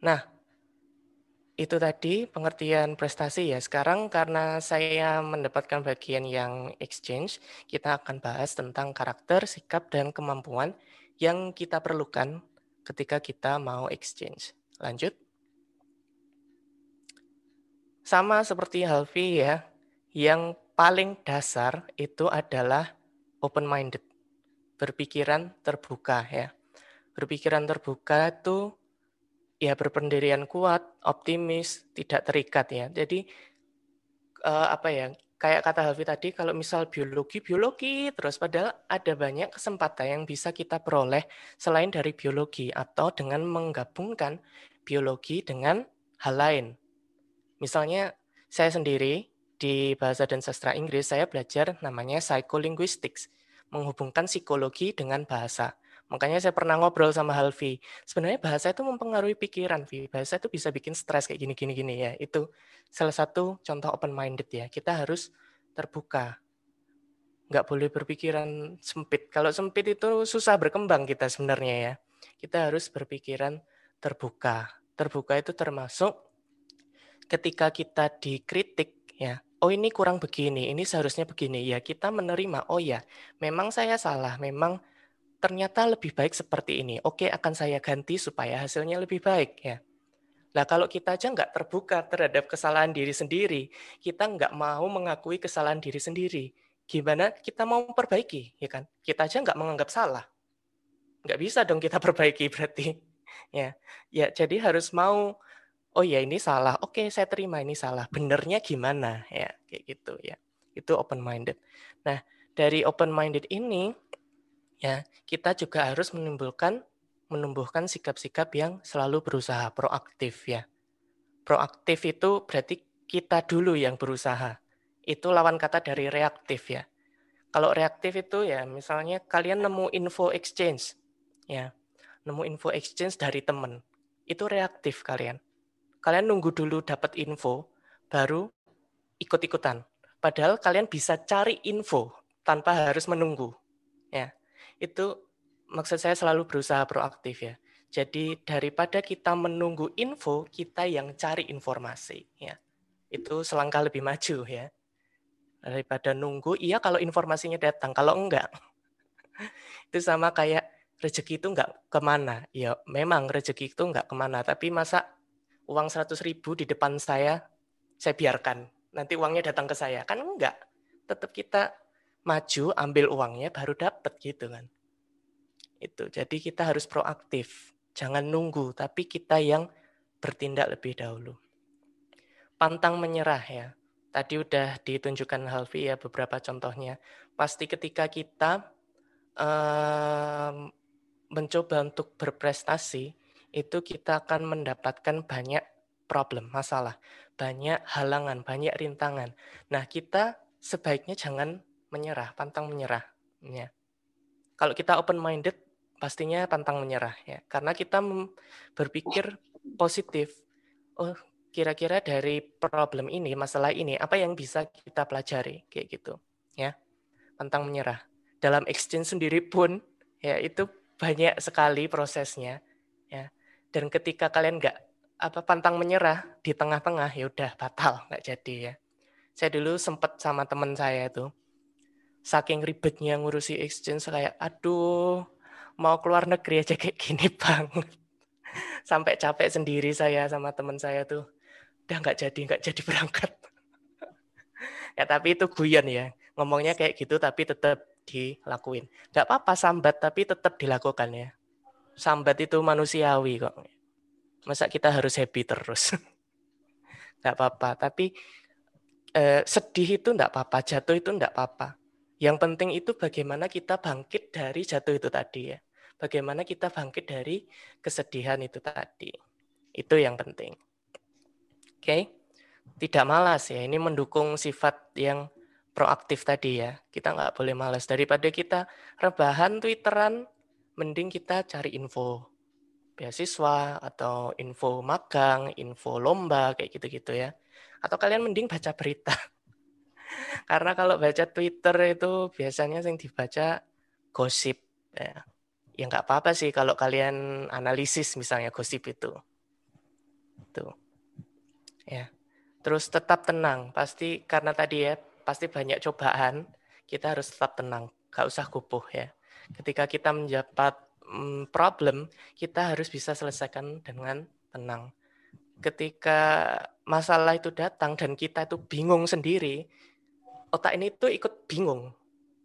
Nah, itu tadi pengertian prestasi ya. Sekarang karena saya mendapatkan bagian yang exchange, kita akan bahas tentang karakter, sikap, dan kemampuan yang kita perlukan ketika kita mau exchange. Lanjut. Sama seperti Halvi ya, yang paling dasar itu adalah open-minded. Berpikiran terbuka ya. Berpikiran terbuka itu ya berpendirian kuat, optimis, tidak terikat ya. Jadi uh, apa ya? Kayak kata Halvi tadi, kalau misal biologi, biologi terus padahal ada banyak kesempatan yang bisa kita peroleh selain dari biologi atau dengan menggabungkan biologi dengan hal lain. Misalnya saya sendiri di bahasa dan sastra Inggris saya belajar namanya psycholinguistics, menghubungkan psikologi dengan bahasa. Makanya saya pernah ngobrol sama Halvi. Sebenarnya bahasa itu mempengaruhi pikiran, Vi. Bahasa itu bisa bikin stres kayak gini-gini gini ya. Itu salah satu contoh open minded ya. Kita harus terbuka. Nggak boleh berpikiran sempit. Kalau sempit itu susah berkembang kita sebenarnya ya. Kita harus berpikiran terbuka. Terbuka itu termasuk ketika kita dikritik ya. Oh ini kurang begini, ini seharusnya begini ya. Kita menerima, oh ya, memang saya salah, memang ternyata lebih baik seperti ini. Oke, akan saya ganti supaya hasilnya lebih baik ya. Nah, kalau kita aja nggak terbuka terhadap kesalahan diri sendiri, kita nggak mau mengakui kesalahan diri sendiri, gimana kita mau memperbaiki, ya kan? Kita aja nggak menganggap salah. Nggak bisa dong kita perbaiki berarti. Ya, ya jadi harus mau, oh ya ini salah, oke saya terima ini salah, benernya gimana, ya kayak gitu ya. Itu open minded. Nah, dari open minded ini, ya kita juga harus menimbulkan menumbuhkan sikap-sikap yang selalu berusaha proaktif ya. Proaktif itu berarti kita dulu yang berusaha. Itu lawan kata dari reaktif ya. Kalau reaktif itu ya misalnya kalian nemu info exchange ya. Nemu info exchange dari teman. Itu reaktif kalian. Kalian nunggu dulu dapat info baru ikut-ikutan. Padahal kalian bisa cari info tanpa harus menunggu. Ya itu maksud saya selalu berusaha proaktif ya. Jadi daripada kita menunggu info, kita yang cari informasi ya. Itu selangkah lebih maju ya. Daripada nunggu, iya kalau informasinya datang, kalau enggak. itu sama kayak rezeki itu enggak ke mana. Ya memang rezeki itu enggak ke mana, tapi masa uang 100 ribu di depan saya, saya biarkan. Nanti uangnya datang ke saya. Kan enggak. Tetap kita maju ambil uangnya baru dapat gitu kan. Itu jadi kita harus proaktif. Jangan nunggu tapi kita yang bertindak lebih dahulu. Pantang menyerah ya. Tadi udah ditunjukkan Halvi ya beberapa contohnya. Pasti ketika kita um, mencoba untuk berprestasi itu kita akan mendapatkan banyak problem masalah. Banyak halangan banyak rintangan. Nah kita sebaiknya jangan menyerah, pantang menyerah. Ya. Kalau kita open minded, pastinya pantang menyerah ya, karena kita berpikir positif. Oh, kira-kira dari problem ini, masalah ini, apa yang bisa kita pelajari, kayak gitu, ya. Pantang menyerah. Dalam exchange sendiri pun, ya itu banyak sekali prosesnya, ya. Dan ketika kalian nggak apa pantang menyerah di tengah-tengah, ya udah batal, nggak jadi ya. Saya dulu sempat sama teman saya itu, saking ribetnya ngurusi exchange kayak aduh mau keluar negeri aja kayak gini banget. Sampai capek sendiri saya sama teman saya tuh. Udah nggak jadi nggak jadi berangkat. Ya tapi itu guyon ya. Ngomongnya kayak gitu tapi tetap dilakuin. Nggak apa-apa sambat tapi tetap dilakukan ya. Sambat itu manusiawi kok. Masa kita harus happy terus? Nggak apa-apa tapi eh, sedih itu nggak apa-apa jatuh itu nggak apa-apa yang penting itu bagaimana kita bangkit dari jatuh itu tadi ya. Bagaimana kita bangkit dari kesedihan itu tadi. Itu yang penting. Oke. Okay? Tidak malas ya. Ini mendukung sifat yang proaktif tadi ya. Kita nggak boleh malas. Daripada kita rebahan, twitteran, mending kita cari info beasiswa atau info magang, info lomba kayak gitu-gitu ya. Atau kalian mending baca berita. Karena kalau baca Twitter itu biasanya yang dibaca gosip. Ya, ya nggak apa-apa sih kalau kalian analisis misalnya gosip itu. Itu. Ya. Terus tetap tenang. Pasti karena tadi ya, pasti banyak cobaan, kita harus tetap tenang. Gak usah kupuh ya. Ketika kita mendapat mm, problem, kita harus bisa selesaikan dengan tenang. Ketika masalah itu datang dan kita itu bingung sendiri, otak ini tuh ikut bingung.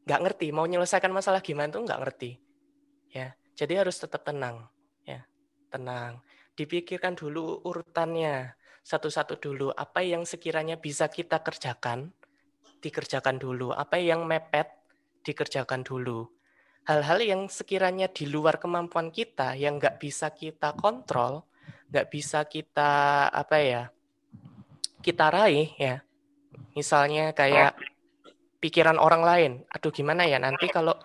Nggak ngerti, mau menyelesaikan masalah gimana tuh nggak ngerti. Ya, jadi harus tetap tenang. Ya, tenang. Dipikirkan dulu urutannya satu-satu dulu apa yang sekiranya bisa kita kerjakan dikerjakan dulu apa yang mepet dikerjakan dulu hal-hal yang sekiranya di luar kemampuan kita yang nggak bisa kita kontrol nggak bisa kita apa ya kita raih ya misalnya kayak pikiran orang lain. Aduh gimana ya nanti kalau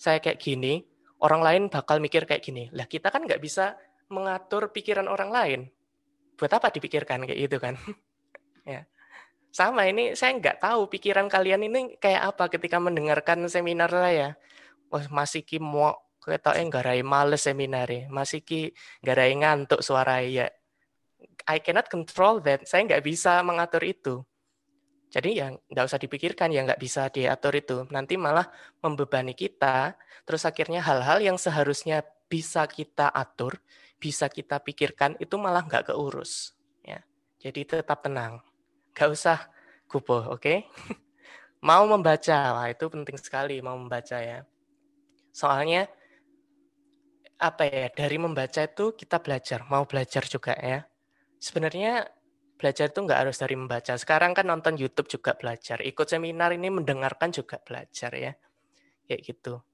saya kayak gini orang lain bakal mikir kayak gini. Lah kita kan nggak bisa mengatur pikiran orang lain. Buat apa dipikirkan kayak gitu kan? Ya. Sama ini saya nggak tahu pikiran kalian ini kayak apa ketika mendengarkan seminar saya. Wah masih ki mau eh rai males seminar masih ki rai ngantuk suara ya. I cannot control that. Saya nggak bisa mengatur itu jadi ya nggak usah dipikirkan ya nggak bisa diatur itu nanti malah membebani kita terus akhirnya hal-hal yang seharusnya bisa kita atur bisa kita pikirkan itu malah nggak keurus. Ya. Jadi tetap tenang. Nggak usah guboh, oke? Okay? mau membaca, wah itu penting sekali mau membaca ya. Soalnya apa ya dari membaca itu kita belajar, mau belajar juga ya. Sebenarnya belajar itu nggak harus dari membaca. Sekarang kan nonton YouTube juga belajar, ikut seminar ini mendengarkan juga belajar ya, kayak gitu.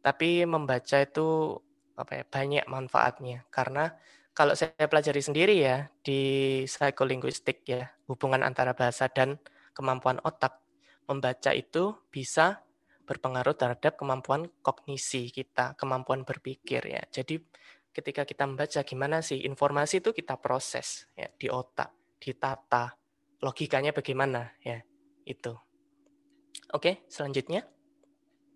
Tapi membaca itu apa ya banyak manfaatnya karena kalau saya pelajari sendiri ya di psikolinguistik ya hubungan antara bahasa dan kemampuan otak membaca itu bisa berpengaruh terhadap kemampuan kognisi kita, kemampuan berpikir ya. Jadi ketika kita membaca gimana sih informasi itu kita proses ya di otak, ditata, logikanya bagaimana ya itu. Oke, selanjutnya.